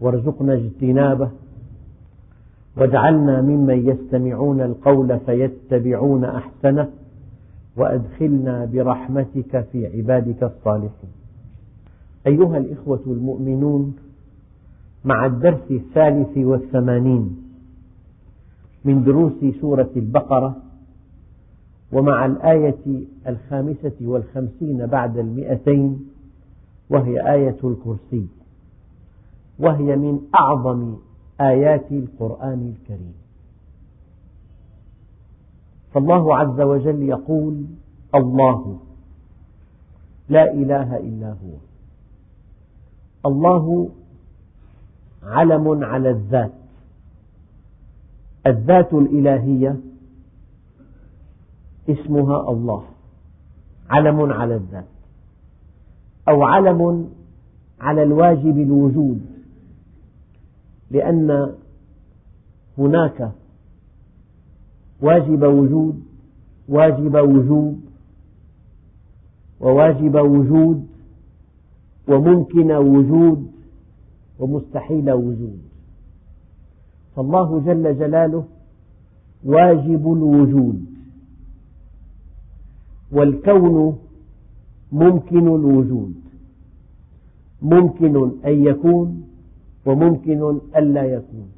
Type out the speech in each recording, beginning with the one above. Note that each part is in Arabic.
وارزقنا اجتنابه. واجعلنا ممن يستمعون القول فيتبعون أحسنه وأدخلنا برحمتك في عبادك الصالحين. أيها الإخوة المؤمنون مع الدرس الثالث والثمانين من دروس سورة البقرة ومع الآية الخامسة والخمسين بعد المئتين وهي آية الكرسي. وهي من أعظم آيات القرآن الكريم. فالله عز وجل يقول الله لا إله إلا هو. الله علم على الذات. الذات الإلهية اسمها الله. علم على الذات. أو علم على الواجب الوجود. لأن هناك واجب وجود واجب وجوب وواجب وجود وممكن وجود ومستحيل وجود. فالله جل جلاله واجب الوجود والكون ممكن الوجود. ممكن أن يكون وممكن ألا يكون.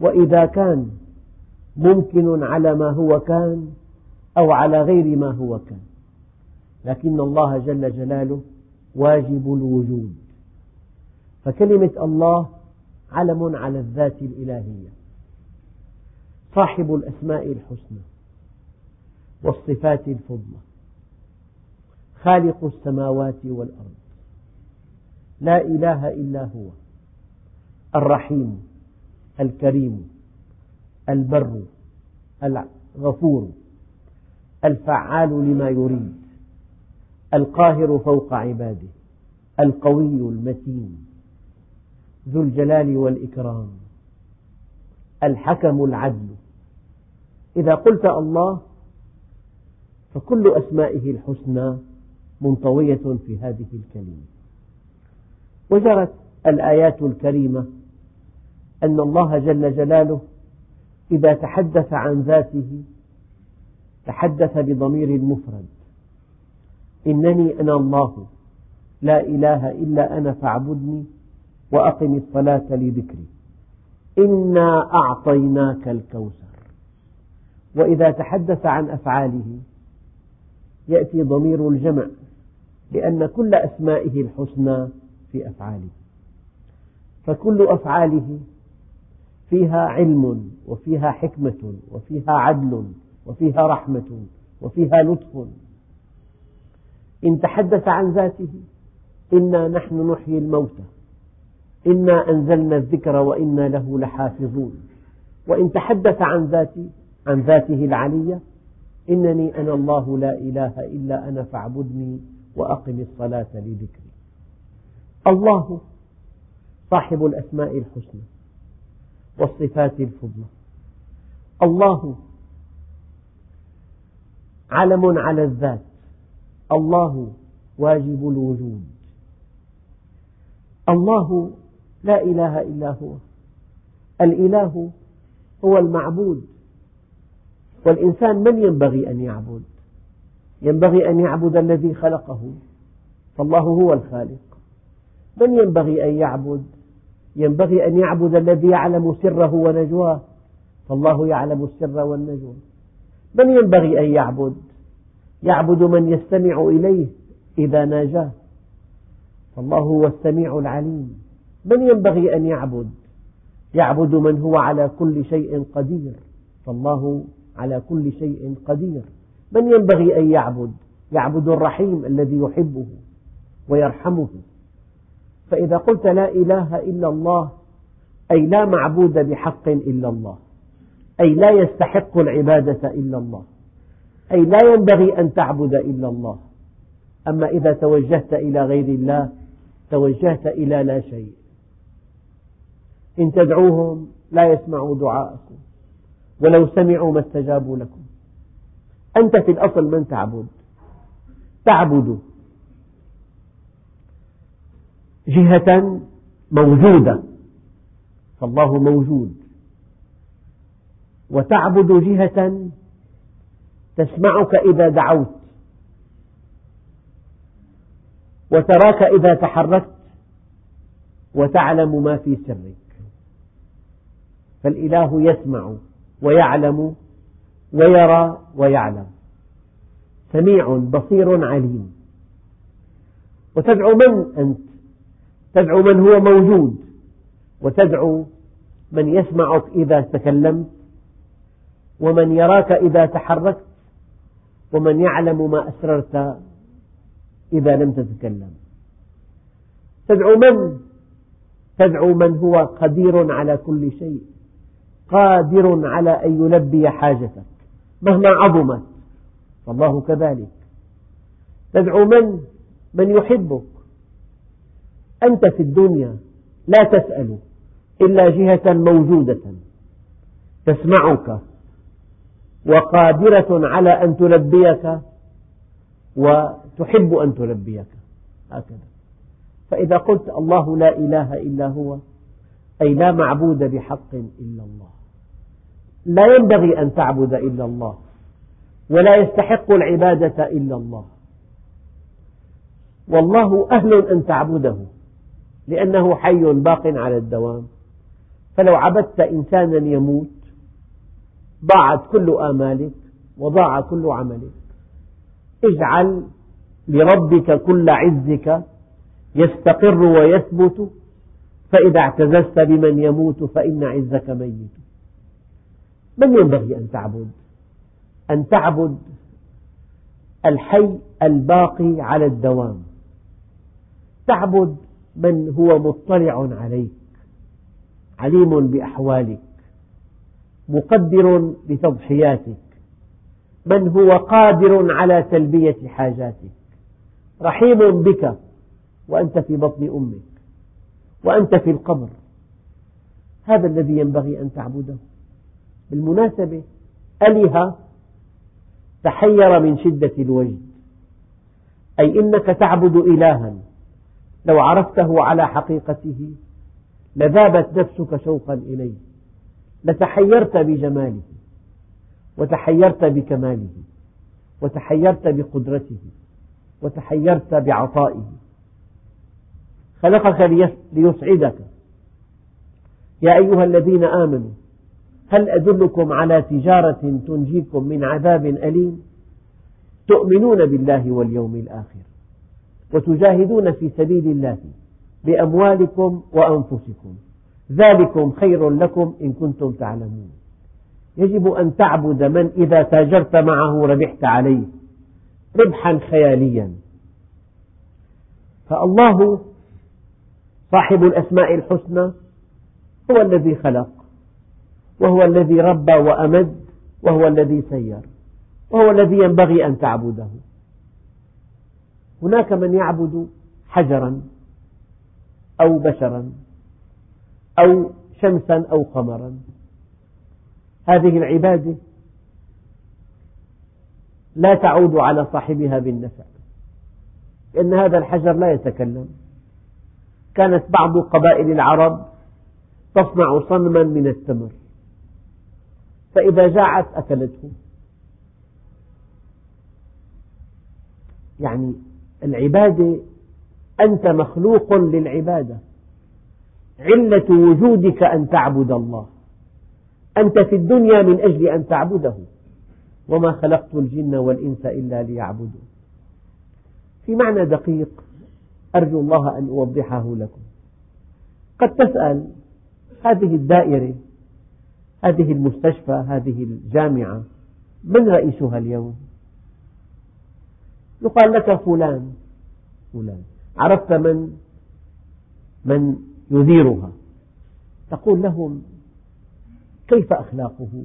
وإذا كان ممكن على ما هو كان أو على غير ما هو كان. لكن الله جل جلاله واجب الوجود. فكلمة الله علم على الذات الإلهية. صاحب الأسماء الحسنى والصفات الفضلى. خالق السماوات والأرض. لا إله إلا هو. الرحيم الكريم البر الغفور الفعال لما يريد القاهر فوق عباده القوي المتين ذو الجلال والإكرام الحكم العدل. إذا قلت الله فكل أسمائه الحسنى منطوية في هذه الكلمة. وجرت الآيات الكريمة أن الله جل جلاله إذا تحدث عن ذاته تحدث بضمير المفرد إنني أنا الله لا إله إلا أنا فاعبدني وأقم الصلاة لذكري. إنا أعطيناك الكوثر. وإذا تحدث عن أفعاله يأتي ضمير الجمع لأن كل أسمائه الحسنى في أفعاله. فكل أفعاله فيها علم وفيها حكمة وفيها عدل وفيها رحمة وفيها لطف. إن تحدث عن ذاته إنا نحن نحيي الموتى إنا أنزلنا الذكر وإنا له لحافظون. وإن تحدث عن ذاته عن ذاته العلية إنني أنا الله لا إله إلا أنا فاعبدني وأقم الصلاة لذكري. الله صاحب الأسماء الحسنى. والصفات الفضلى الله علم على الذات. الله واجب الوجود. الله لا إله إلا هو. الإله هو المعبود. والإنسان من ينبغي أن يعبد؟ ينبغي أن يعبد الذي خلقه. فالله هو الخالق. من ينبغي أن يعبد؟ ينبغي أن يعبد الذي يعلم سره ونجواه. فالله يعلم السر والنجوى. من ينبغي أن يعبد؟ يعبد من يستمع إليه إذا ناجاه. فالله هو السميع العليم. من ينبغي أن يعبد؟ يعبد من هو على كل شيء قدير. فالله على كل شيء قدير. من ينبغي أن يعبد؟ يعبد الرحيم الذي يحبه ويرحمه. فإذا قلت لا إله إلا الله أي لا معبود بحق إلا الله أي لا يستحق العبادة إلا الله أي لا ينبغي أن تعبد إلا الله. أما إذا توجهت إلى غير الله توجهت إلى لا شيء. إن تدعوهم لا يسمعوا دعاءكم ولو سمعوا ما استجابوا لكم. أنت في الأصل من تعبد؟ تعبد. جهة موجودة. فالله موجود. وتعبد جهة تسمعك إذا دعوت. وتراك إذا تحركت. وتعلم ما في سرك. فالإله يسمع ويعلم ويرى ويعلم. سميع بصير عليم. وتدعو من أنت؟ تدعو من هو موجود وتدعو من يسمعك إذا تكلمت ومن يراك إذا تحركت ومن يعلم ما أسررت إذا لم تتكلم تدعو من؟ تدعو من هو قدير على كل شيء قادر على أن يلبي حاجتك مهما عظمت فالله كذلك تدعو من؟ من يحبك أنت في الدنيا لا تسأل إلا جهة موجودة تسمعك وقادرة على أن تلبيك وتحب أن تلبيك. هكذا. فإذا قلت الله لا إله إلا هو أي لا معبود بحق إلا الله. لا ينبغي أن تعبد إلا الله ولا يستحق العبادة إلا الله. والله أهل أن تعبده. لأنه حي باق على الدوام. فلو عبدت إنسانا يموت ضاعت كل آمالك وضاع كل عملك. اجعل لربك كل عزك يستقر ويثبت فإذا اعتززت بمن يموت فإن عزك ميت. من ينبغي أن تعبد؟ أن تعبد الحي الباقي على الدوام. تعبد من هو مطلع عليك عليم بأحوالك مقدر لتضحياتك من هو قادر على تلبية حاجاتك رحيم بك وأنت في بطن أمك وأنت في القبر. هذا الذي ينبغي أن تعبده. بالمناسبة أله تحير من شدة الوجد أي إنك تعبد إلها. لو عرفته على حقيقته لذابت نفسك شوقا إليه. لتحيرت بجماله وتحيرت بكماله وتحيرت بقدرته وتحيرت بعطائه. خلقك ليسعدك. يا أيها الذين آمنوا هل أدلكم على تجارة تنجيكم من عذاب أليم؟ تؤمنون بالله واليوم الآخر. وتجاهدون في سبيل الله بأموالكم وأنفسكم. ذلكم خير لكم إن كنتم تعلمون. يجب أن تعبد من إذا تاجرت معه ربحت عليه ربحا خياليا. فالله صاحب الأسماء الحسنى هو الذي خلق وهو الذي ربى وأمد وهو الذي سير وهو الذي ينبغي أن تعبده. هناك من يعبد حجرا أو بشرا أو شمسا أو قمرا. هذه العبادة لا تعود على صاحبها بالنفع لأن هذا الحجر لا يتكلم. كانت بعض قبائل العرب تصنع صنما من التمر فإذا جاعت أكلته. يعني العبادة أنت مخلوق للعبادة. علة وجودك أن تعبد الله. أنت في الدنيا من أجل أن تعبده. وما خلقت الجن والإنس إلا ليعبدون. في معنى دقيق أرجو الله أن أوضحه لكم. قد تسأل هذه الدائرة هذه المستشفى هذه الجامعة من رئيسها اليوم؟ يقال لك فلان. فلان. عرفت من من يديرها. تقول لهم كيف أخلاقه؟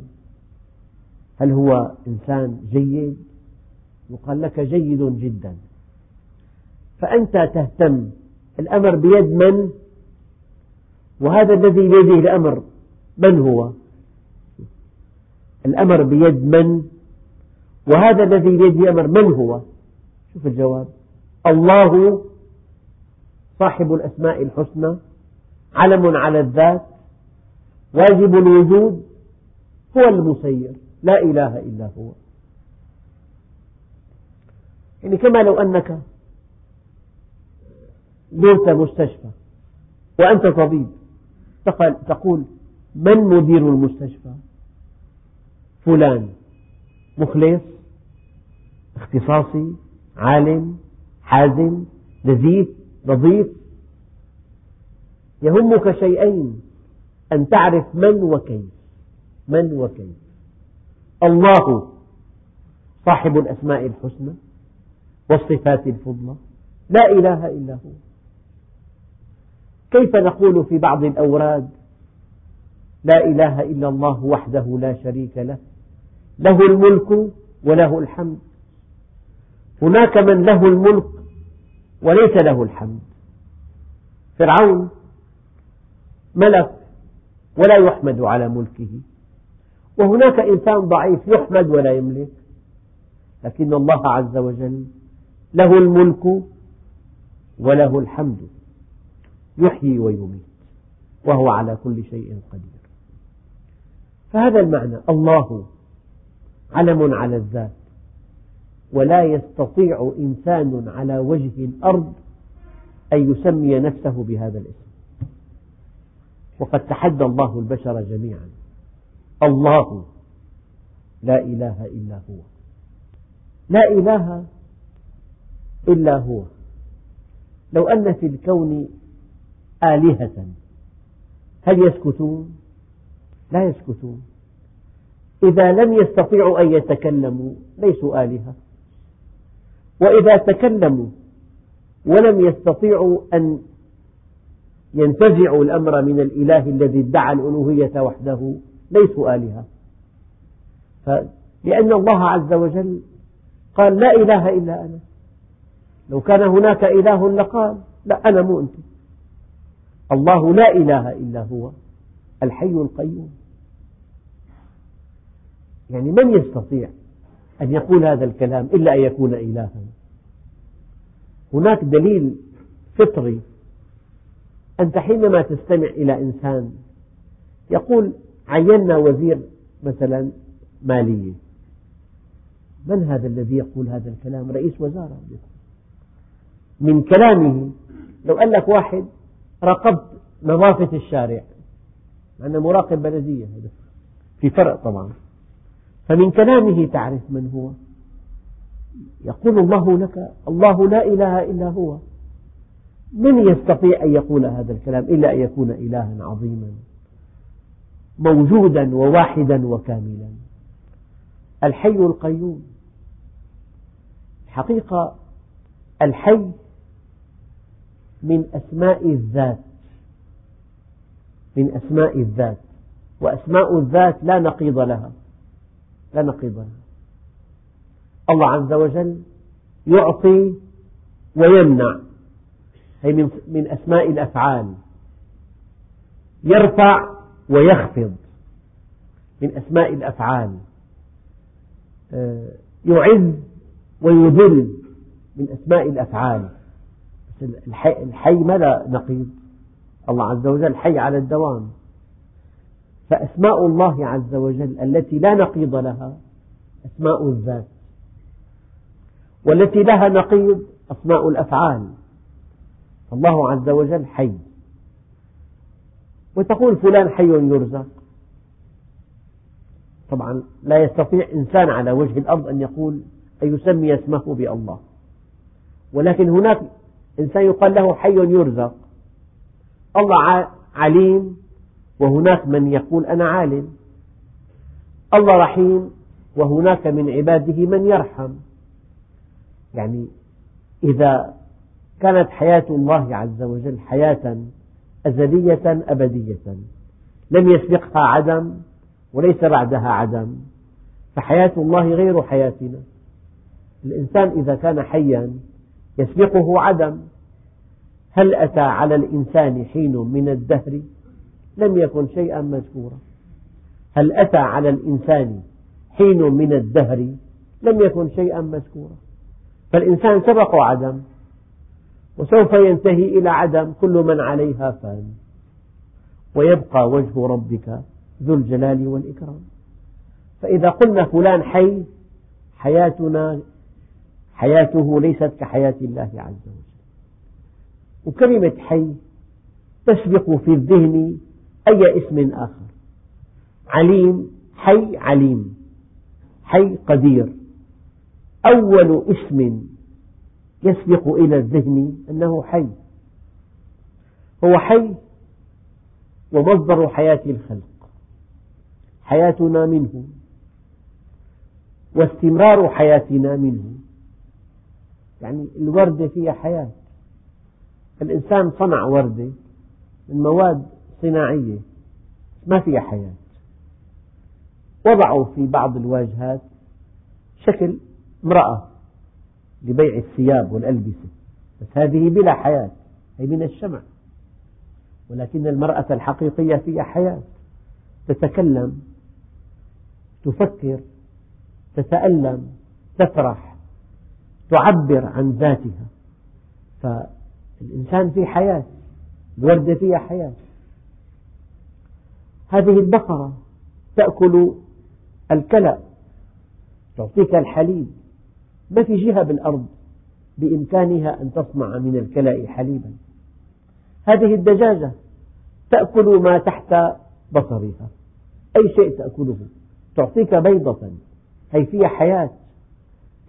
هل هو إنسان جيد؟ يقال لك جيد جدا. فأنت تهتم الأمر بيد من؟ وهذا الذي بيده الأمر من هو؟ الأمر بيد من؟ وهذا الذي بيده الأمر من هو؟ شوف الجواب. الله صاحب الأسماء الحسنى علم على الذات واجب الوجود هو المسير لا إله إلا هو. يعني كما لو أنك زرت مستشفى وأنت طبيب تقول من مدير المستشفى؟ فلان مخلص اختصاصي عالم حازم نزيه نظيف يهمك شيئين أن تعرف من وكيف من وكيف الله صاحب الأسماء الحسنى والصفات الفضلى. لا إله إلا هو. كيف نقول في بعض الأوراد لا إله إلا الله وحده لا شريك له. له الملك وله الحمد. هناك من له الملك وليس له الحمد. فرعون ملك ولا يحمد على ملكه. وهناك إنسان ضعيف يحمد ولا يملك. لكن الله عز وجل له الملك وله الحمد. يحيي ويميت. وهو على كل شيء قدير. فهذا المعنى. الله علم على الذات. ولا يستطيع إنسان على وجه الأرض أن يسمي نفسه بهذا الاسم. وقد تحدى الله البشر جميعا. الله لا إله إلا هو. لا إله إلا هو. لو أن في الكون آلهة هل يسكتون؟ لا يسكتون. إذا لم يستطيعوا أن يتكلموا ليسوا آلهة. وإذا تكلموا ولم يستطيعوا أن ينتزعوا الأمر من الإله الذي ادعى الألوهية وحده ليسوا آلهة. لأن الله عز وجل قال لا إله إلا أنا. لو كان هناك إله لقال لا أنا مو أنت. الله لا إله إلا هو الحي القيوم. يعني من يستطيع أن يقول هذا الكلام إلا أن يكون إلها. هناك دليل فطري. أنت حينما تستمع إلى إنسان يقول عينا وزير مثلا مالية. من هذا الذي يقول هذا الكلام؟ رئيس وزارة. من كلامه. لو قال لك واحد راقبت نظافة الشارع. أنا مراقب بلدية. هذا في فرق طبعا. فمن كلامه تعرف من هو. يقول الله لك الله لا إله إلا هو. من يستطيع أن يقول هذا الكلام إلا أن يكون إلها عظيما موجودا وواحدا وكاملا. الحي القيوم. حقيقة الحي من أسماء الذات. من أسماء الذات. وأسماء الذات لا نقيض لها. لها الله عز وجل يعطي ويمنع هي من أسماء الأفعال. يرفع ويخفض من أسماء الأفعال. آه، يعز ويذل من أسماء الأفعال. الحي ما لا نقيض الله عز وجل حي على الدوام. فأسماء الله عز وجل التي لا نقيض لها أسماء الذات والتي لها نقيض أسماء الأفعال الله عز وجل حي. وتقول فلان حي يرزق. طبعا لا يستطيع إنسان على وجه الأرض أن يقول أن يسمي اسمه بالله. ولكن هناك إنسان يقال له حي يرزق. الله عليم وهناك من يقول أنا عالم. الله رحيم وهناك من عباده من يرحم. يعني إذا كانت حياة الله عز وجل حياة أزلية أبدية. لم يسبقها عدم وليس بعدها عدم. فحياة الله غير حياتنا. الإنسان إذا كان حيا يسبقه عدم. هل أتى على الإنسان حين من الدهر؟ لم يكن شيئا مذكورا. هل أتى على الإنسان حين من الدهر؟ لم يكن شيئا مذكورا. فالإنسان سبق عدم وسوف ينتهي إلى عدم كل من عليها فان. ويبقى وجه ربك ذو الجلال والإكرام. فإذا قلنا فلان حي حياتنا حياته ليست كحياة الله عز وجل. وكلمة حي تسبق في الذهن أي اسم آخر. عليم حي عليم حي قدير. أول اسم يسبق إلى الذهن أنه حي. هو حي ومصدر حياة الخلق. حياتنا منه واستمرار حياتنا منه. يعني الوردة فيها حياة. الإنسان صنع وردة من مواد صناعية ما فيها حياة. وضعوا في بعض الواجهات شكل امرأة لبيع الثياب والألبسة. بس هذه بلا حياة. هي من الشمع. ولكن المرأة الحقيقية فيها حياة. تتكلم تفكر تتألم تفرح تعبر عن ذاتها. فالإنسان فيه حياة. الوردة فيها حياة. هذه البقرة تأكل الكلأ تعطيك الحليب. ما في جهة بالأرض بإمكانها أن تصنع من الكلأ حليبا. هذه الدجاجة تأكل ما تحت بصرها. أي شيء تأكله تعطيك بيضة هي فيها حياة.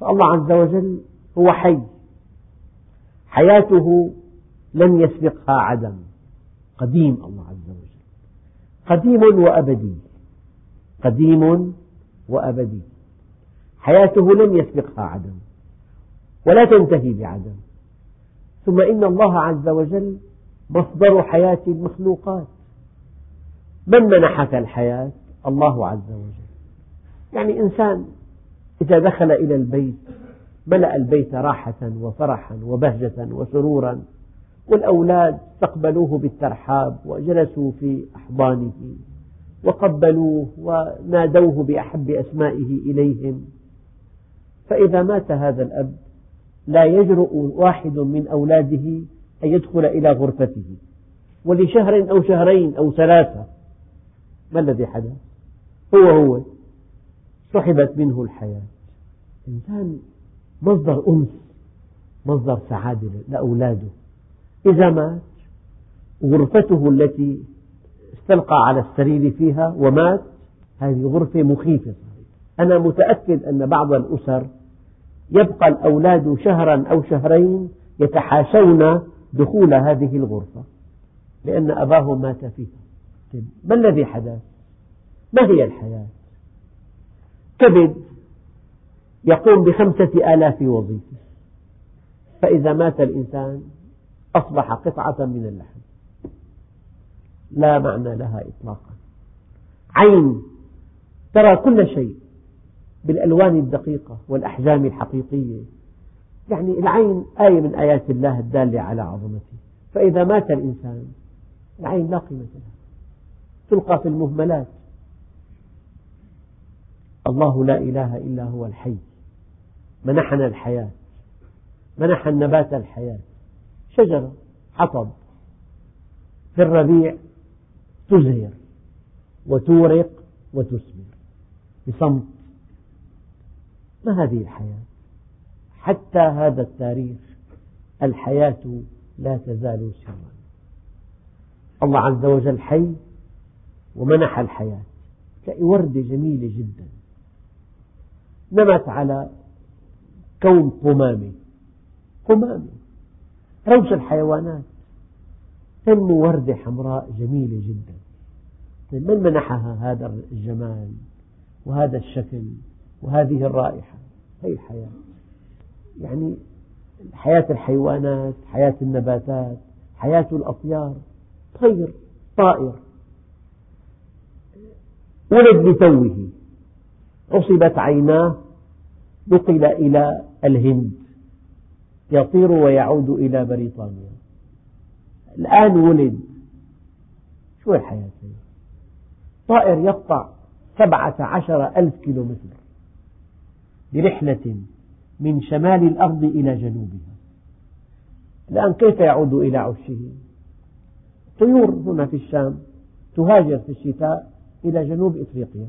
فالله عز وجل هو حي. حياته لم يسبقها عدم. قديم الله عز وجل. قديم وأبدي. قديم وأبدي. حياته لم يسبقها عدم ولا تنتهي بعدم. ثم إن الله عز وجل مصدر حياة المخلوقات. من منحك الحياة؟ الله عز وجل. يعني إنسان إذا دخل إلى البيت ملأ البيت راحة وفرحا وبهجة وسرورا والأولاد استقبلوه بالترحاب وجلسوا في أحضانه وقبلوه ونادوه بأحب أسمائه إليهم. فإذا مات هذا الأب لا يجرؤ واحد من أولاده أن يدخل إلى غرفته ولشهر أو شهرين أو ثلاثة. ما الذي حدث؟ هو هو سحبت منه الحياة. إنسان مصدر أنس مصدر سعادة لأولاده. إذا مات غرفته التي استلقى على السرير فيها ومات هذه غرفة مخيفة أنا متأكد أن بعض الأسر يبقى الأولاد شهرا أو شهرين يتحاشون دخول هذه الغرفة لأن أباهم مات فيها طيب ما الذي حدث؟ ما هي الحياة؟ كبد يقوم بخمسة آلاف وظيفة فإذا مات الإنسان أصبح قطعة من اللحم. لا معنى لها إطلاقا. عين ترى كل شيء بالألوان الدقيقة والأحجام الحقيقية. يعني العين آية من آيات الله الدالة على عظمته. فإذا مات الإنسان العين لا قيمة لها. تلقى في المهملات. الله لا إله إلا هو الحي. منحنا الحياة. منح النبات الحياة. شجرة حطب في الربيع تزهر وتورق وتثمر بصمت ما هذه الحياة؟ حتى هذا التاريخ الحياة لا تزال سرا. الله عز وجل حي ومنح الحياة تلاقي وردة جميلة جدا. نمت على كون قمامة قمامة روش الحيوانات. تنمو وردة حمراء جميلة جدا. طيب من منحها هذا الجمال وهذا الشكل وهذه الرائحة؟ هي الحياة. يعني حياة الحيوانات حياة النباتات حياة الأطيار. طير طائر. ولد لتوه. عصبت عيناه نقل إلى الهند. يطير ويعود إلى بريطانيا الآن ولد. شو الحياة؟ طائر يقطع سبعة عشر ألف كيلومتر برحلة من شمال الأرض إلى جنوبها. الآن كيف يعود إلى عشه طيور هنا في الشام تهاجر في الشتاء إلى جنوب إفريقيا.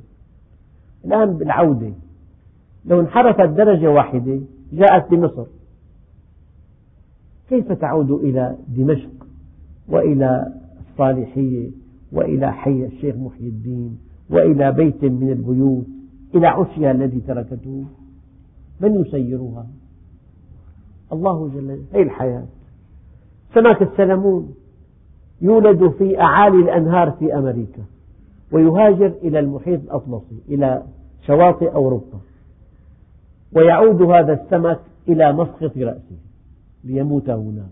الآن بالعودة لو انحرفت درجة واحدة جاءت لمصر كيف تعود إلى دمشق وإلى الصالحية وإلى حي الشيخ محي الدين وإلى بيت من البيوت إلى عشها الذي تركته؟ من يسيرها؟ الله جل هي الحياة. سمك السلمون يولد في أعالي الأنهار في أمريكا ويهاجر إلى المحيط الأطلسي إلى شواطئ أوروبا. ويعود هذا السمك إلى مسقط رأسه. ليموت هناك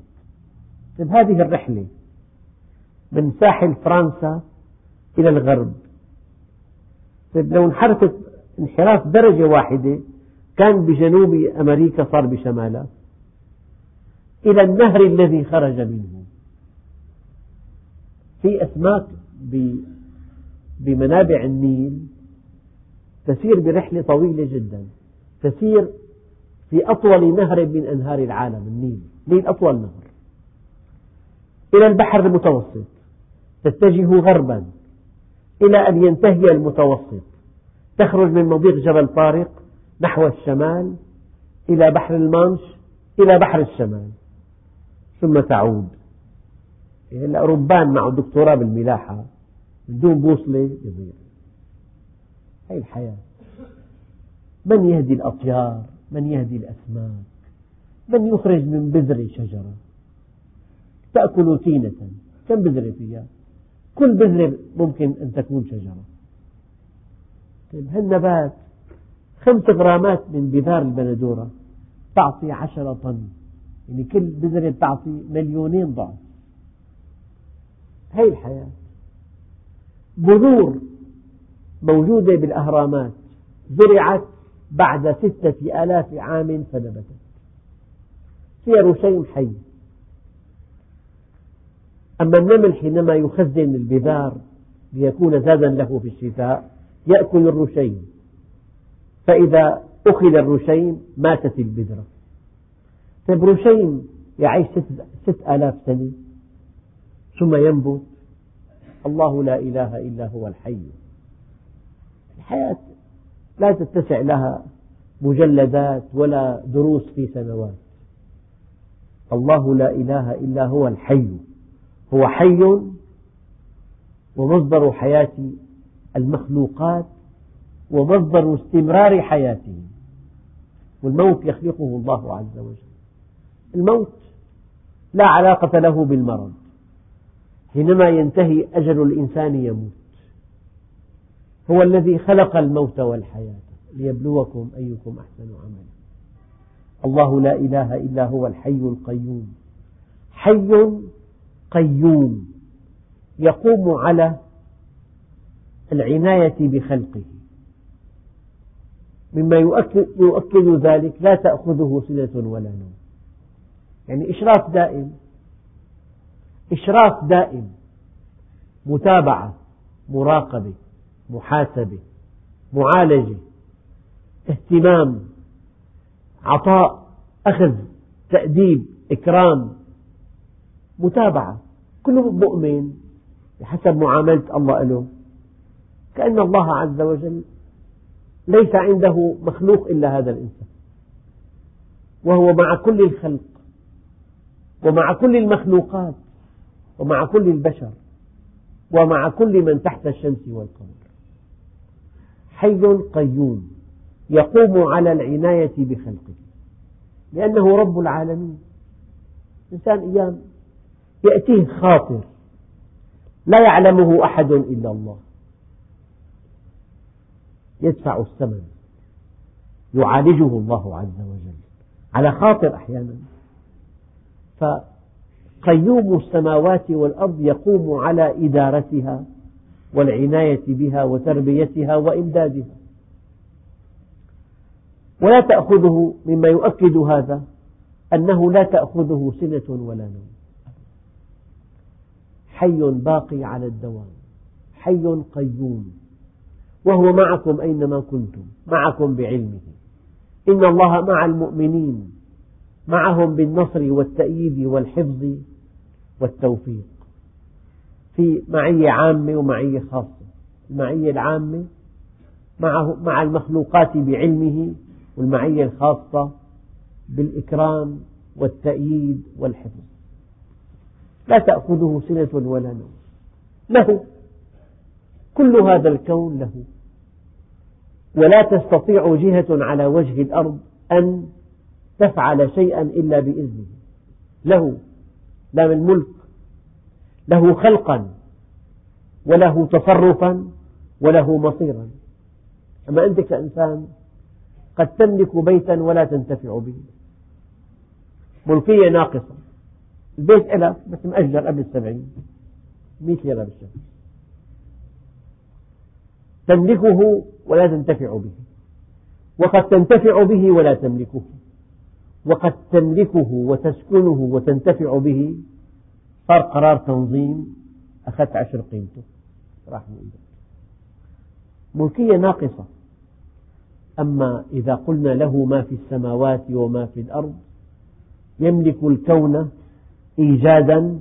طيب هذه الرحلة من ساحل فرنسا إلى الغرب. طيب لو انحرفت انحراف درجة واحدة كان بجنوب أمريكا صار بشمالها إلى النهر الذي خرج منه. في أسماك بمنابع النيل تسير برحلة طويلة جدا. تسير في أطول نهر من أنهار العالم النيل. النيل أطول نهر. إلى البحر المتوسط. تتجه غربا. إلى أن ينتهي المتوسط. تخرج من مضيق جبل طارق نحو الشمال. إلى بحر المانش إلى بحر الشمال. ثم تعود. هلا ربان معه دكتوراه بالملاحة. بدون بوصلة يضيع. هي الحياة. من يهدي الأطيار؟ من يهدي الأسماك؟ من يخرج من بذرة شجرة؟ تأكل تينة كم بذرة فيها؟ كل بذرة ممكن أن تكون شجرة. طيب هالنبات خمس غرامات من بذار البندورة تعطي عشرة طن. يعني كل بذرة تعطي مليونين ضعف. هي الحياة. بذور موجودة بالأهرامات زرعت بعد ستة آلاف عام فنبتت. فيها رشيم حي. أما النمل حينما يخزن البذار ليكون زادا له في الشتاء يأكل الرشيم فإذا أخذ الرشيم ماتت البذرة. طيب رشيم يعيش ست آلاف سنة. ثم ينبت. الله لا إله إلا هو الحي. الحياة لا تتسع لها مجلدات ولا دروس في سنوات. الله لا إله إلا هو الحي. هو حي ومصدر حياة المخلوقات ومصدر استمرار حياتهم والموت يخلقه الله عز وجل. الموت لا علاقة له بالمرض. حينما ينتهي أجل الإنسان يموت. هو الذي خلق الموت والحياة ليبلوكم أيكم أحسن عملا. الله لا إله إلا هو الحي القيوم. حي قيوم يقوم على العناية بخلقه. مما يؤكد, يؤكد ذلك لا تأخذه سنة ولا نوم. يعني إشراف دائم إشراف دائم متابعة مراقبة محاسبة معالجة اهتمام عطاء أخذ تأديب إكرام متابعة. كل مؤمن بحسب معاملة الله له. كأن الله عز وجل ليس عنده مخلوق إلا هذا الإنسان. وهو مع كل الخلق ومع كل المخلوقات ومع كل البشر ومع كل من تحت الشمس والقمر. حي قيوم يقوم على العناية بخلقه لأنه رب العالمين. إنسان أيام يأتيه خاطر لا يعلمه أحد إلا الله. يدفع الثمن يعالجه الله عز وجل على خاطر أحيانا. قيوم السماوات والأرض يقوم على إدارتها والعناية بها وتربيتها وإمدادها. ولا تأخذه مما يؤكد هذا أنه لا تأخذه سنة ولا نوم. حي باقي على الدوام. حي قيوم. وهو معكم أينما كنتم. معكم بعلمه. إن الله مع المؤمنين. معهم بالنصر والتأييد والحفظ والتوفيق. في معية عامة ومعية خاصة. المعية العامة مع المخلوقات بعلمه والمعية الخاصة بالإكرام والتأييد والحفظ. لا تأخذه سنة ولا نوم. له. كل هذا الكون له. ولا تستطيع جهة على وجه الأرض أن تفعل شيئا إلا بإذنه. له. لا من ملك له خلقا وله تصرفا وله مصيرا. أما أنت كإنسان قد تملك بيتا ولا تنتفع به. ملكية ناقصة. البيت لك بس مأجر قبل السبعين. مئة ليرة بالشهر. تملكه ولا تنتفع به. وقد تنتفع به ولا تملكه. وقد تملكه وتسكنه وتنتفع به صار قرار تنظيم أخذت عشر قيمته. راح من إيدك ملكية ناقصة. أما إذا قلنا له ما في السماوات وما في الأرض يملك الكون إيجادا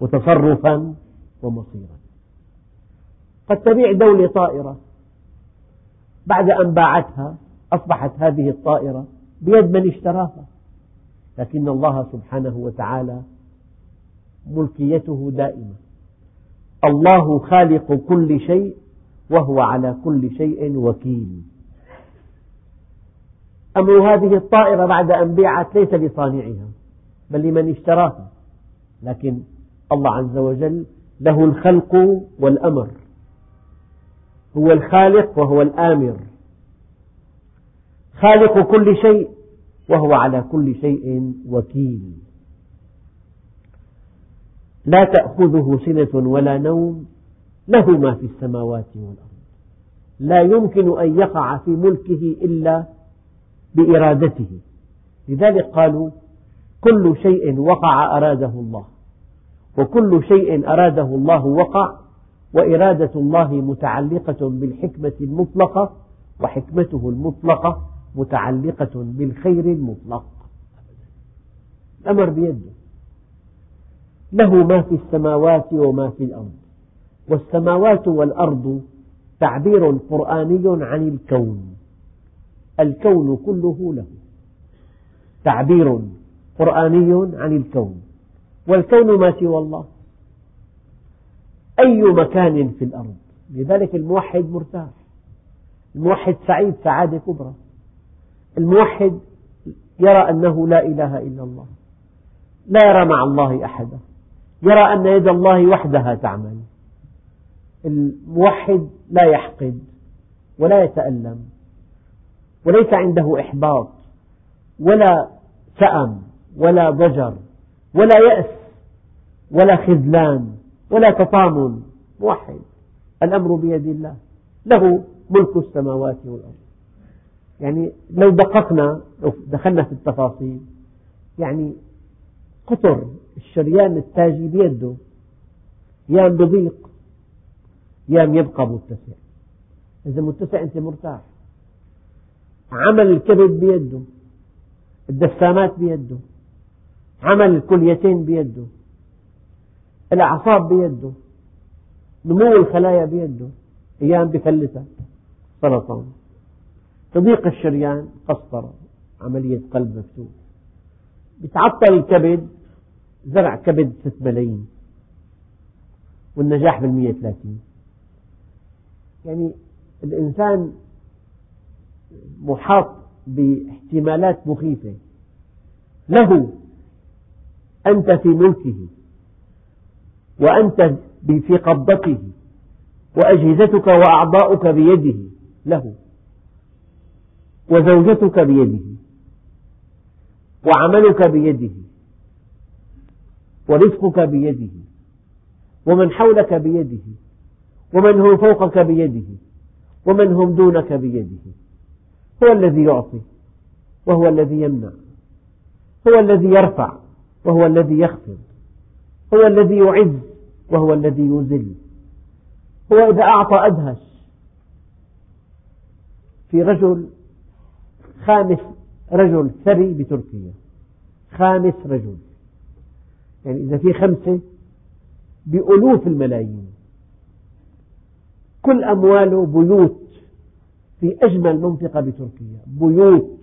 وتصرفا ومصيرا. قد تبيع دولة طائرة. بعد أن باعتها أصبحت هذه الطائرة بيد من اشتراها. لكن الله سبحانه وتعالى ملكيته دائمة. الله خالق كل شيء وهو على كل شيء وكيل. أمر هذه الطائرة بعد أن بيعت ليس لصانعها بل لمن اشتراها. لكن الله عز وجل له الخلق والأمر. هو الخالق وهو الآمر. خالق كل شيء وهو على كل شيء وكيل. لا تأخذه سنة ولا نوم له ما في السماوات والأرض. لا يمكن أن يقع في ملكه إلا بإرادته. لذلك قالوا كل شيء وقع أراده الله. وكل شيء أراده الله وقع وإرادة الله متعلقة بالحكمة المطلقة وحكمته المطلقة متعلقة بالخير المطلق. الأمر بيده. له ما في السماوات وما في الأرض. والسماوات والأرض تعبير قرآني عن الكون. الكون كله له. تعبير قرآني عن الكون. والكون ما سوى الله. أي مكان في الأرض؟ لذلك الموحد مرتاح. الموحد سعيد سعادة كبرى. الموحد يرى أنه لا إله إلا الله. لا يرى مع الله أحدا. يرى أن يد الله وحدها تعمل. الموحد لا يحقد ولا يتألم وليس عنده إحباط ولا سأم ولا ضجر ولا يأس ولا خذلان ولا تطامن. موحد. الأمر بيد الله. له ملك السماوات والأرض. يعني لو دققنا لو دخلنا في التفاصيل يعني قطر الشريان التاجي بيده يام بضيق يام يبقى متسع. إذا متسع أنت مرتاح. عمل الكبد بيده الدسامات بيده عمل الكليتين بيده الأعصاب بيده نمو الخلايا بيده أيام بفلتها سرطان تضيق الشريان قسطرة عملية قلب مفتوح. بتعطل الكبد زرع كبد ست ملايين والنجاح بالمية ثلاثين يعني الإنسان محاط باحتمالات مخيفة. له أنت في ملكه وأنت في قبضته وأجهزتك وأعضاؤك بيده له وزوجتك بيده وعملك بيده. ورزقك بيده ومن حولك بيده ومن هم فوقك بيده ومن هم دونك بيده. هو الذي يعطي وهو الذي يمنع. هو الذي يرفع وهو الذي يخفض. هو الذي يعز وهو الذي يذل. هو إذا أعطى أدهش. في رجل خامس رجل ثري بتركيا. خامس رجل. يعني إذا في خمسة بألوف الملايين. كل أمواله بيوت في أجمل منطقة بتركيا. بيوت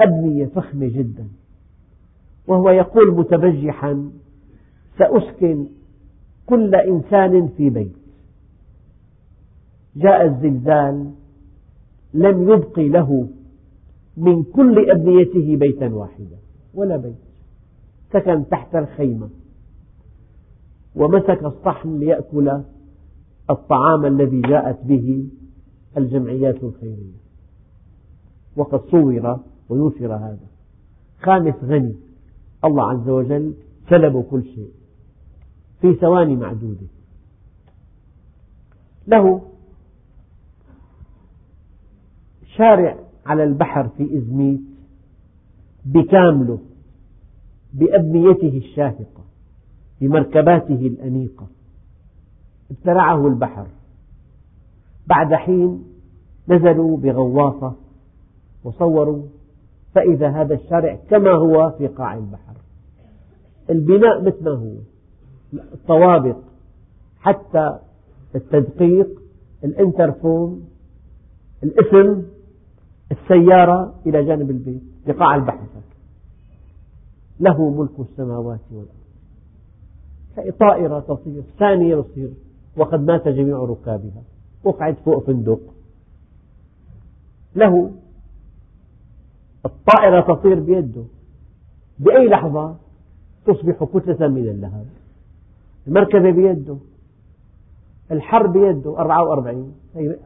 أبنية فخمة جدا. وهو يقول متبجحا سأسكن كل إنسان في بيت. جاء الزلزال لم يبق له من كل أبنيته بيتا واحدا ولا بيت. سكن تحت الخيمة ومسك الصحن ليأكل الطعام الذي جاءت به الجمعيات الخيرية. وقد صور ونشر هذا. خامس غني. الله عز وجل سلبه كل شيء في ثواني معدودة. له شارع على البحر في إزميت بكامله. بأبنيته الشاهقة بمركباته الأنيقة. ابتلعه البحر. بعد حين نزلوا بغواصة وصوروا فإذا هذا الشارع كما هو في قاع البحر. البناء مثل ما هو الطوابق حتى التدقيق الانترفون الاسم السيارة إلى جانب البيت بقاع البحر. له ملك السماوات والأرض. طائرة تطير ثانية تصير وقد مات جميع ركابها. وقعت فوق فندق. له الطائرة تطير بيده. بأي لحظة تصبح كتلة من اللهب. المركبة بيده. الحر بيده. 44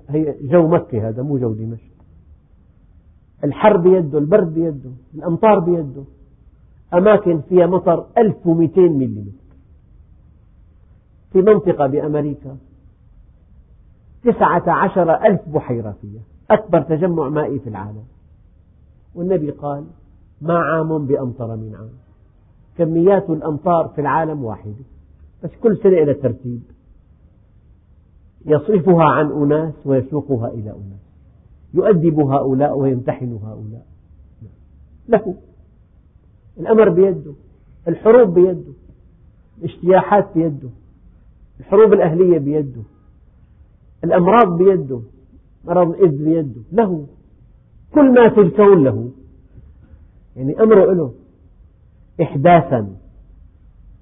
هي جو مكة هذا مو جو دمشق. الحر بيده البرد بيده الأمطار بيده. أماكن فيها مطر 1200 ملم في منطقة بأمريكا تسعة عشر ألف بحيرة فيها. أكبر تجمع مائي في العالم. والنبي قال ما عام بأمطر من عام. كميات الأمطار في العالم واحدة. بس كل سنة إلى ترتيب. يصرفها عن أناس ويسوقها إلى أناس. يؤدب هؤلاء ويمتحن هؤلاء. له. الأمر بيده الحروب بيده الاجتياحات بيده الحروب الأهلية بيده الأمراض بيده مرض الإيدز بيده له كل ما في الكون له. يعني أمره له إحداثا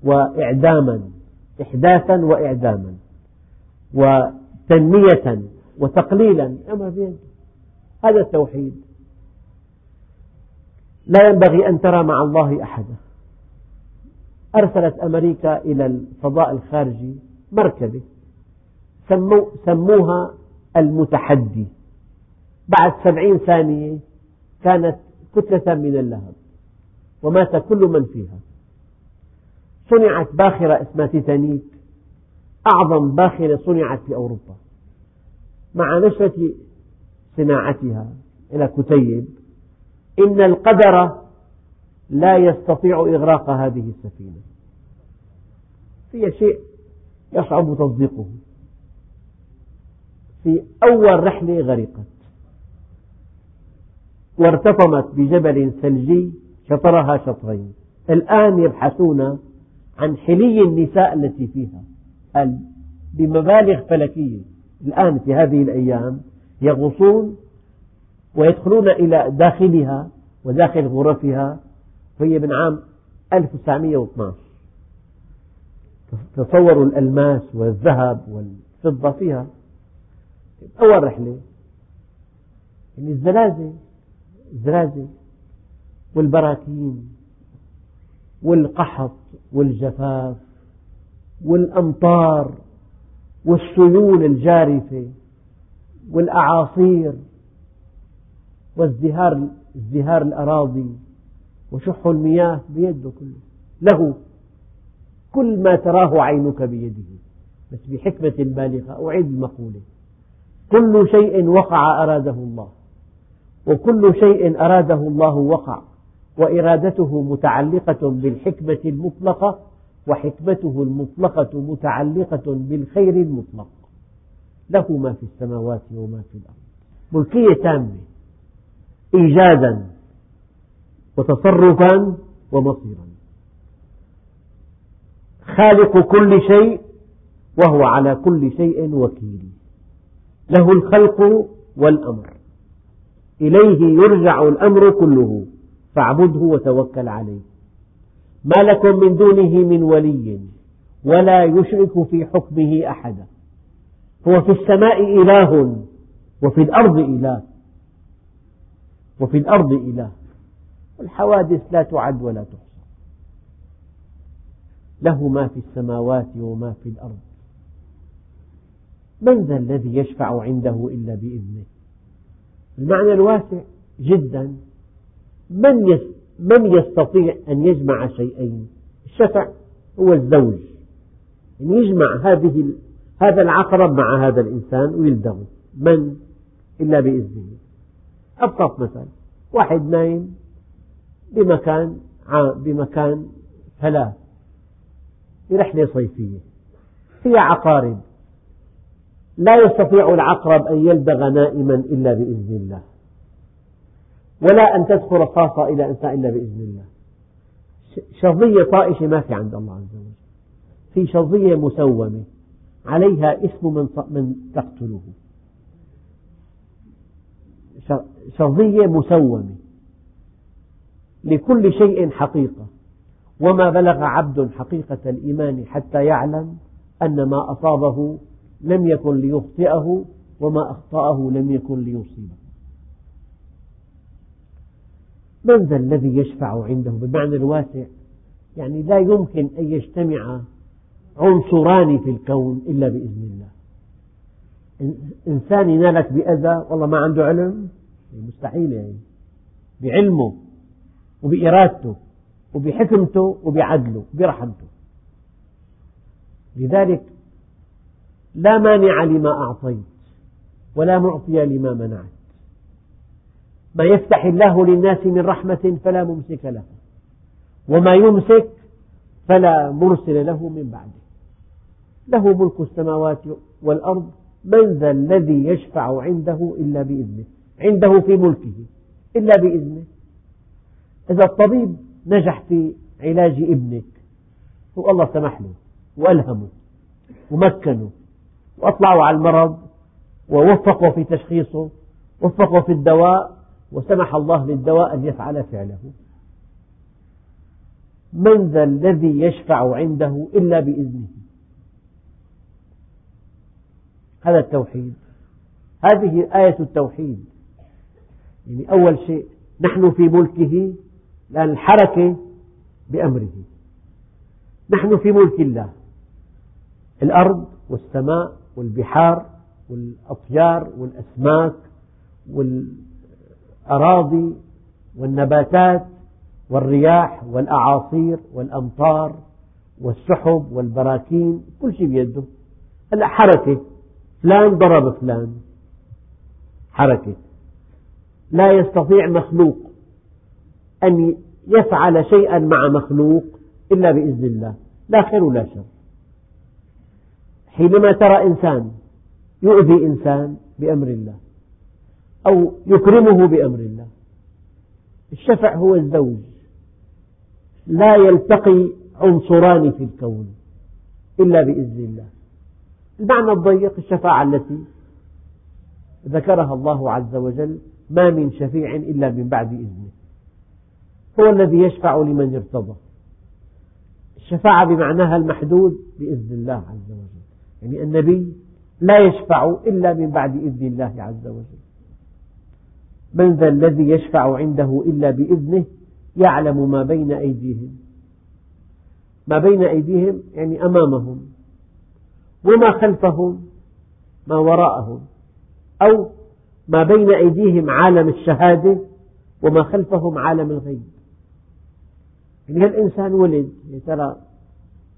وإعداما إحداثا وإعداما وتنمية وتقليلا أمر بيده. هذا التوحيد. لا ينبغي أن ترى مع الله أحدا. أرسلت أمريكا إلى الفضاء الخارجي مركبة. سموها المتحدي. بعد سبعين ثانية كانت كتلة من اللهب. ومات كل من فيها. صنعت باخرة اسمها تيتانيك. أعظم باخرة صنعت في أوروبا. مع نشرة صناعتها إلى كتيب إن القدر لا يستطيع إغراق هذه السفينة. هي شيء يصعب تصديقه. في أول رحلة غرقت. وارتطمت بجبل ثلجي شطرها شطرين. الآن يبحثون عن حلي النساء التي فيها. بمبالغ فلكية. الآن في هذه الأيام يغوصون ويدخلون إلى داخلها وداخل غرفها وهي من عام 1912 تصوروا الألماس والذهب والفضة فيها. أول رحلة. يعني الزلازل الزلازل والبراكين والقحط والجفاف والأمطار والسيول الجارفة والأعاصير. وازدهار ازدهار الأراضي وشح المياه بيده كله. له كل ما تراه عينك بيده. بس بحكمة بالغة أعيد المقولة كل شيء وقع أراده الله. وكل شيء أراده الله وقع. وإرادته متعلقة بالحكمة المطلقة وحكمته المطلقة متعلقة بالخير المطلق. له ما في السماوات وما في الأرض. ملكية تامة. إيجادا وتصرفا ومصيرا. خالق كل شيء وهو على كل شيء وكيل. له الخلق والأمر. إليه يرجع الأمر كله. فاعبده وتوكل عليه. ما لكم من دونه من ولي ولا يشرك في حكمه أحدا هو في السماء إله وفي الأرض إله. وفي الأرض إله. الحوادث لا تعد ولا تحصى. له ما في السماوات وما في الأرض. من ذا الذي يشفع عنده إلا بإذنه؟ المعنى الواسع جدا. من من يستطيع أن يجمع شيئين؟ الشفع هو الزوج. يعني يجمع هذه هذا العقرب مع هذا الإنسان ويلدغه من؟ إلا بإذنه. أبسط مثل واحد نايم بمكان بمكان فلاة في رحلة صيفية. فيها عقارب. لا يستطيع العقرب أن يلدغ نائما إلا بإذن الله. ولا أن تدخل رصاصة إلى إنسان إلا بإذن الله. شظية طائشة ما في عند الله عز وجل. في شظية مسومة. عليها اسم من تقتله. شظية مسومة لكل شيء حقيقة وما بلغ عبد حقيقة الإيمان حتى يعلم أن ما أصابه لم يكن ليخطئه وما أخطأه لم يكن ليصيبه. من ذا الذي يشفع عنده بالمعنى الواسع؟ يعني لا يمكن أن يجتمع عنصران في الكون إلا بإذن الله. إنسان ينالك بأذى والله ما عنده علم مستحيل يعني بعلمه وبإرادته وبحكمته وبعدله وبرحمته. لذلك لا مانع لما أعطيت ولا معطي لما منعت. ما يفتح الله للناس من رحمة فلا ممسك له وما يمسك فلا مرسل له من بعده. له ملك السماوات والأرض من ذا الذي يشفع عنده إلا بإذنه. عنده في ملكه إلا بإذنه. إذا الطبيب نجح في علاج ابنك هو الله سمح له وألهمه ومكنه وأطلعوا على المرض ووفقوا في تشخيصه وفقوا في الدواء وسمح الله للدواء أن يفعل فعله. من ذا الذي يشفع عنده إلا بإذنه؟ هذا التوحيد. هذه آية التوحيد. يعني أول شيء نحن في ملكه لأن الحركة بأمره. نحن في ملك الله. الأرض والسماء والبحار والأطيار والأسماك والأراضي والنباتات والرياح والأعاصير والأمطار والسحب والبراكين كل شيء بيده. هلأ حركة فلان ضرب فلان. حركة. لا يستطيع مخلوق أن يفعل شيئا مع مخلوق إلا بإذن الله لا خير ولا شر. حينما ترى إنسان يؤذي إنسان بأمر الله أو يكرمه بأمر الله الشفع هو الزوج لا يلتقي عنصران في الكون إلا بإذن الله. المعنى الضيق الشفاعة التي ذكرها الله عز وجل ما من شفيع إلا من بعد إذنه. هو الذي يشفع لمن ارتضى. الشفاعة بمعناها المحدود بإذن الله عز وجل. يعني النبي لا يشفع إلا من بعد إذن الله عز وجل. من ذا الذي يشفع عنده إلا بإذنه يعلم ما بين أيديهم. ما بين أيديهم يعني أمامهم. وما خلفهم ما وراءهم. أو ما بين أيديهم عالم الشهادة وما خلفهم عالم الغيب. يعني هالإنسان ولد يا ترى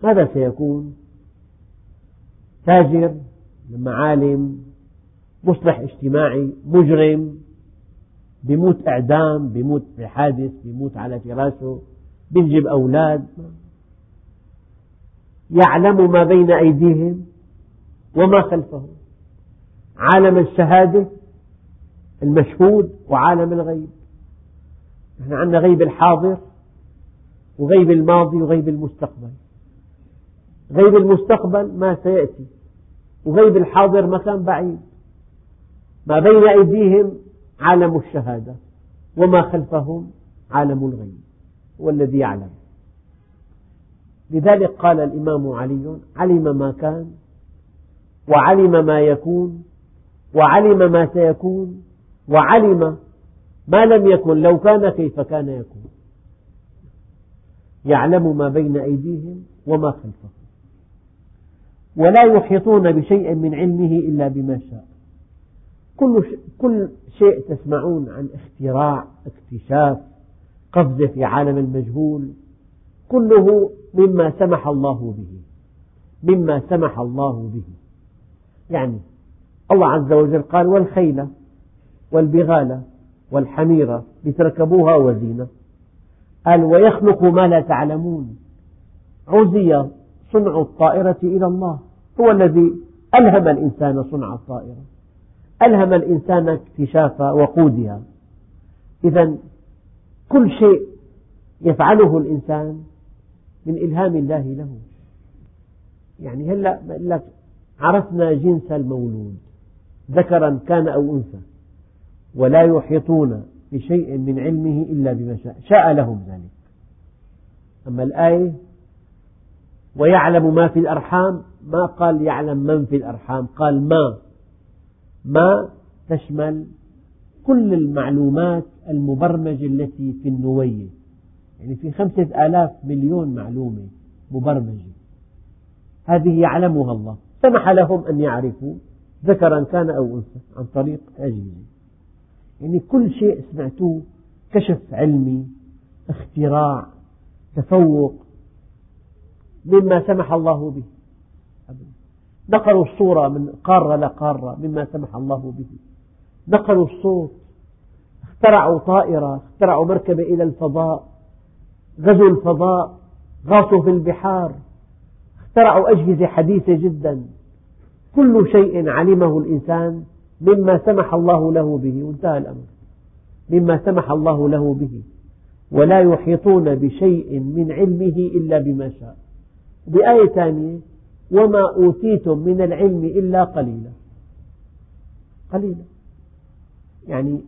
ماذا سيكون؟ تاجر معالم مصلح اجتماعي مجرم بيموت إعدام بيموت بحادث بيموت على فراشه بينجب أولاد. يعلم ما بين أيديهم وما خلفهم. عالم الشهادة المشهود وعالم الغيب. نحن عندنا غيب الحاضر وغيب الماضي وغيب المستقبل. غيب المستقبل ما سيأتي وغيب الحاضر مكان بعيد. ما بين أيديهم عالم الشهادة وما خلفهم عالم الغيب. هو الذي يعلم. لذلك قال الإمام علي علم ما كان وعلم ما يكون وعلم ما سيكون وعلم ما لم يكن لو كان كيف كان يكون. يعلم ما بين أيديهم وما خلفهم. ولا يحيطون بشيء من علمه إلا بما شاء. كل كل شيء تسمعون عن اختراع اكتشاف قفزة في عالم المجهول كله مما سمح الله به. مما سمح الله به. يعني الله عز وجل قال والخيل والبغال والحمير لتركبوها وزينة. قال ويخلق ما لا تعلمون. عزي صنع الطائرة إلى الله. هو الذي ألهم الإنسان صنع الطائرة. ألهم الإنسان اكتشاف وقودها. إذا كل شيء يفعله الإنسان من إلهام الله له. يعني هلا لك عرفنا جنس المولود. ذكرا كان أو أنثى. ولا يحيطون بشيء من علمه إلا بما شاء. شاء لهم ذلك. أما الآية ويعلم ما في الأرحام ما قال يعلم من في الأرحام قال ما. ما تشمل كل المعلومات المبرمجة التي في النوية يعني في خمسة آلاف مليون معلومة مبرمجة. هذه يعلمها الله. سمح لهم أن يعرفوا ذكرا كان أو أنثى عن طريق أجهزة. يعني كل شيء سمعتوه كشف علمي اختراع تفوق مما سمح الله به. نقلوا الصورة من قارة لقارة مما سمح الله به. نقلوا الصوت اخترعوا طائرة اخترعوا مركبة إلى الفضاء غزوا الفضاء غاصوا في البحار اخترعوا أجهزة حديثة جدا. كل شيء علمه الإنسان. مما سمح الله له به وانتهى الأمر. مما سمح الله له به. ولا يحيطون بشيء من علمه إلا بما شاء. بآية ثانية وما أوتيتم من العلم إلا قليلا. قليلا. يعني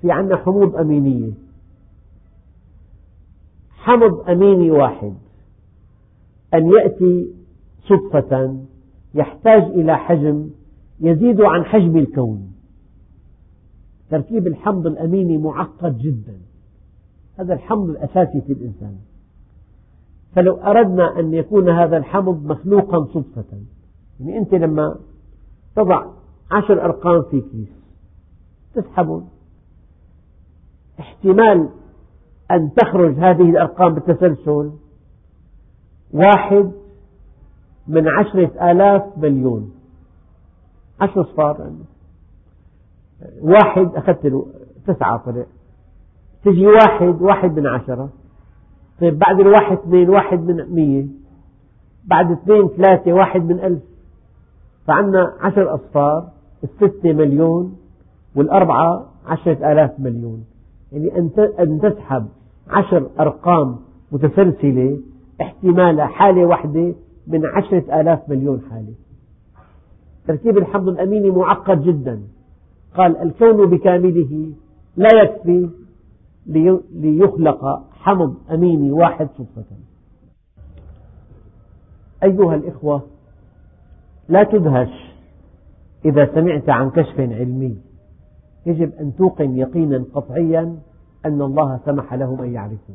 في عندنا حموض أمينية. حمض أميني واحد. أن يأتي صدفة يحتاج إلى حجم يزيد عن حجم الكون. تركيب الحمض الأميني معقد جدا. هذا الحمض الأساسي في الإنسان. فلو أردنا أن يكون هذا الحمض مخلوقا صدفة يعني أنت لما تضع عشر أرقام في كيس تسحبهم احتمال أن تخرج هذه الأرقام بالتسلسل واحد من عشرة آلاف مليون عشر أصفار. واحد أخذت له تسعة طلع تجي واحد واحد من عشرة. طيب بعد الواحد اثنين واحد من مية. بعد اثنين ثلاثة واحد من ألف. فعندنا عشر أصفار الستة مليون والأربعة عشرة آلاف مليون. يعني أن تسحب عشر أرقام متسلسلة احتمالها حالة واحدة من عشرة آلاف مليون حالة. تركيب الحمض الأميني معقد جدا. قال الكون بكامله لا يكفي ليخلق حمض أميني واحد صدفة. أيها الإخوة لا تدهش إذا سمعت عن كشف علمي. يجب أن توقن يقينا قطعيا أن الله سمح لهم أن يعرفوا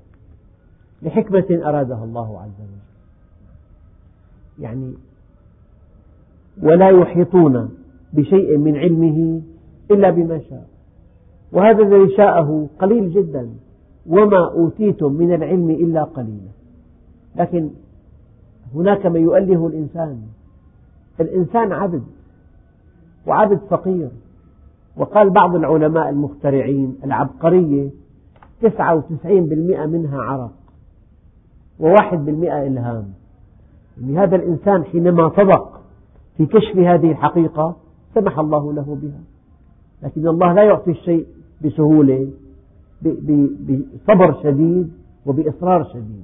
لحكمة أرادها الله عز وجل. يعني ولا يحيطون بشيء من علمه إلا بما شاء. وهذا الذي شاءه قليل جدا وما أوتيتم من العلم إلا قليلا. لكن هناك من يؤله الإنسان. الإنسان عبد وعبد فقير. وقال بعض العلماء المخترعين العبقرية تسعة وتسعين بالمئة منها عرق وواحد بالمئة إلهام. يعني هذا الإنسان حينما صدق في كشف هذه الحقيقة سمح الله له بها. لكن الله لا يعطي الشيء بسهولة بصبر شديد وبإصرار شديد.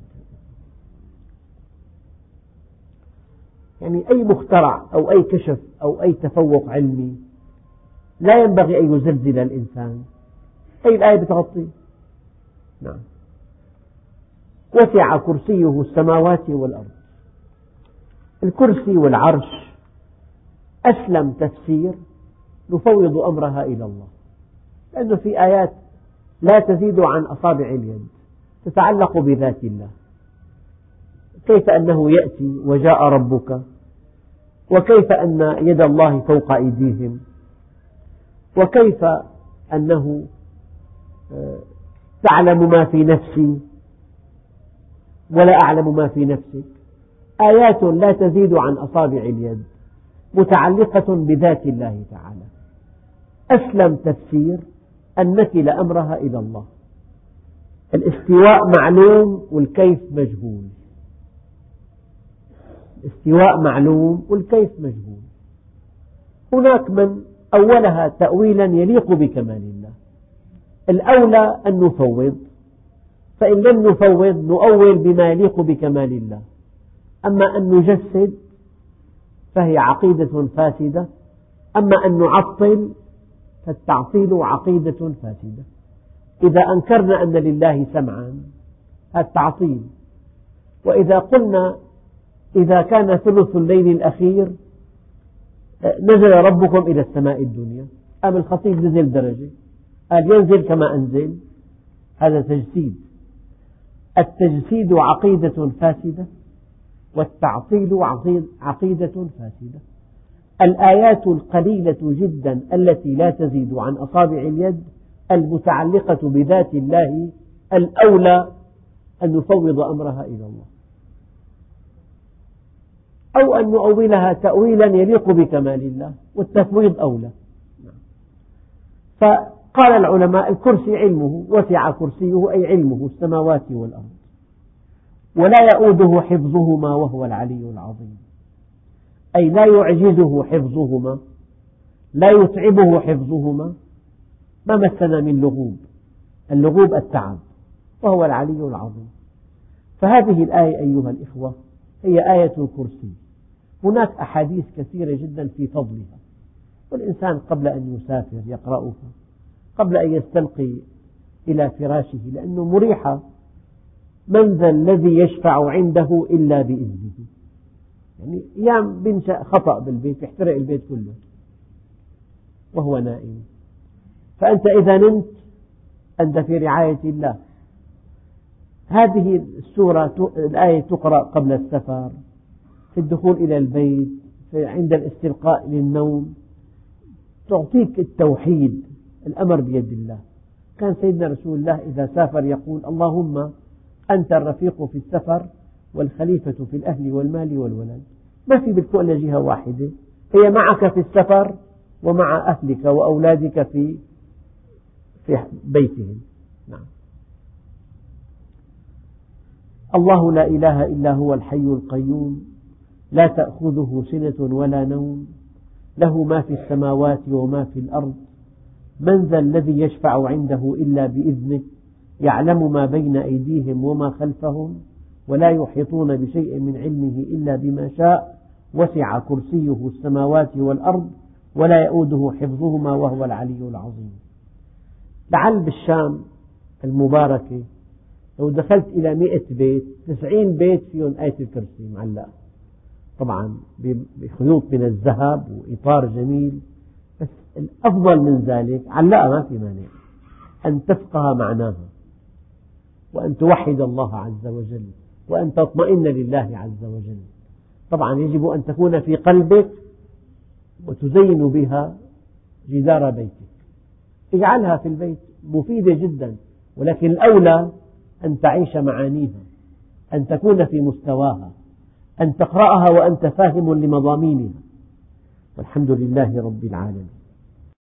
يعني أي مخترع أو أي كشف أو أي تفوق علمي لا ينبغي أن يزلزل الإنسان. أي الآية بتغطي نعم. وسع كرسيه السماوات والأرض. الكرسي والعرش أسلم تفسير نفوض أمرها إلى الله. لأنه في آيات لا تزيد عن أصابع اليد تتعلق بذات الله. كيف أنه يأتي وجاء ربك؟ وكيف أن يد الله فوق أيديهم؟ وكيف أنه آه، تعلم ما في نفسي؟ ولا أعلم ما في نفسك. آيات لا تزيد عن أصابع اليد. متعلقة بذات الله تعالى. أسلم تفسير أن نكل أمرها إلى الله. الاستواء معلوم والكيف مجهول. الاستواء معلوم والكيف مجهول. هناك من أولها تأويلا يليق بكمال الله. الأولى أن نفوض. فإن لم نفوض نؤول بما يليق بكمال الله. أما أن نجسد فهي عقيدة فاسدة. أما أن نعطل فالتعطيل عقيدة فاسدة. إذا أنكرنا أن لله سمعا هذا تعطيل وإذا قلنا إذا كان ثلث الليل الأخير نزل ربكم إلى السماء الدنيا. أم الخطيب نزل درجة؟ قال ينزل كما أنزل. هذا تجسيد. التجسيد عقيدة فاسدة. والتعطيل عقيدة فاسدة. الآيات القليلة جدا التي لا تزيد عن أصابع اليد المتعلقة بذات الله الأولى أن نفوض أمرها إلى الله. أو أن نؤولها تأويلا يليق بكمال الله والتفويض أولى. فقال العلماء الكرسي علمه وسع كرسيه أي علمه السماوات والأرض. ولا يؤوده حفظهما وهو العلي العظيم. أي لا يعجزه حفظهما لا يتعبه حفظهما ما مسنا من لغوب اللغوب التعب وهو العلي العظيم. فهذه الآية أيها الإخوة هي آية الكرسي. هناك أحاديث كثيرة جدا في فضلها والإنسان قبل أن يسافر يقرأها قبل أن يستلقي إلى فراشه لأنه مريحة من ذا الذي يشفع عنده إلا بإذنه. يعني أيام بنشأ خطأ بالبيت يحترق البيت كله. وهو نائم. فأنت إذا نمت أنت في رعاية الله. هذه السورة الآية تقرأ قبل السفر في الدخول إلى البيت عند الاستلقاء للنوم. تعطيك التوحيد الأمر بيد الله. كان سيدنا رسول الله إذا سافر يقول اللهم أنت الرفيق في السفر والخليفة في الأهل والمال والولد. ما في بالكون جهة واحدة. هي معك في السفر ومع أهلك وأولادك في في بيتهم. نعم. الله لا إله إلا هو الحي القيوم. لا تأخذه سنة ولا نوم. له ما في السماوات وما في الأرض. من ذا الذي يشفع عنده إلا بإذنه؟ يعلم ما بين أيديهم وما خلفهم ولا يحيطون بشيء من علمه إلا بما شاء. وسع كرسيه السماوات والأرض ولا يؤوده حفظهما وهو العلي العظيم. لعل بالشام المباركة لو دخلت إلى مئة بيت تسعين بيت فيهم آية الكرسي معلقة. طبعا بخيوط من الذهب وإطار جميل بس الأفضل من ذلك علقها ما في مانع أن تفقه معناها. وأن توحد الله عز وجل وأن تطمئن لله عز وجل. طبعا يجب أن تكون في قلبك وتزين بها جدار بيتك. اجعلها في البيت مفيدة جدا ولكن الأولى أن تعيش معانيها أن تكون في مستواها أن تقرأها وأنت فاهم لمضامينها. والحمد لله رب العالمين.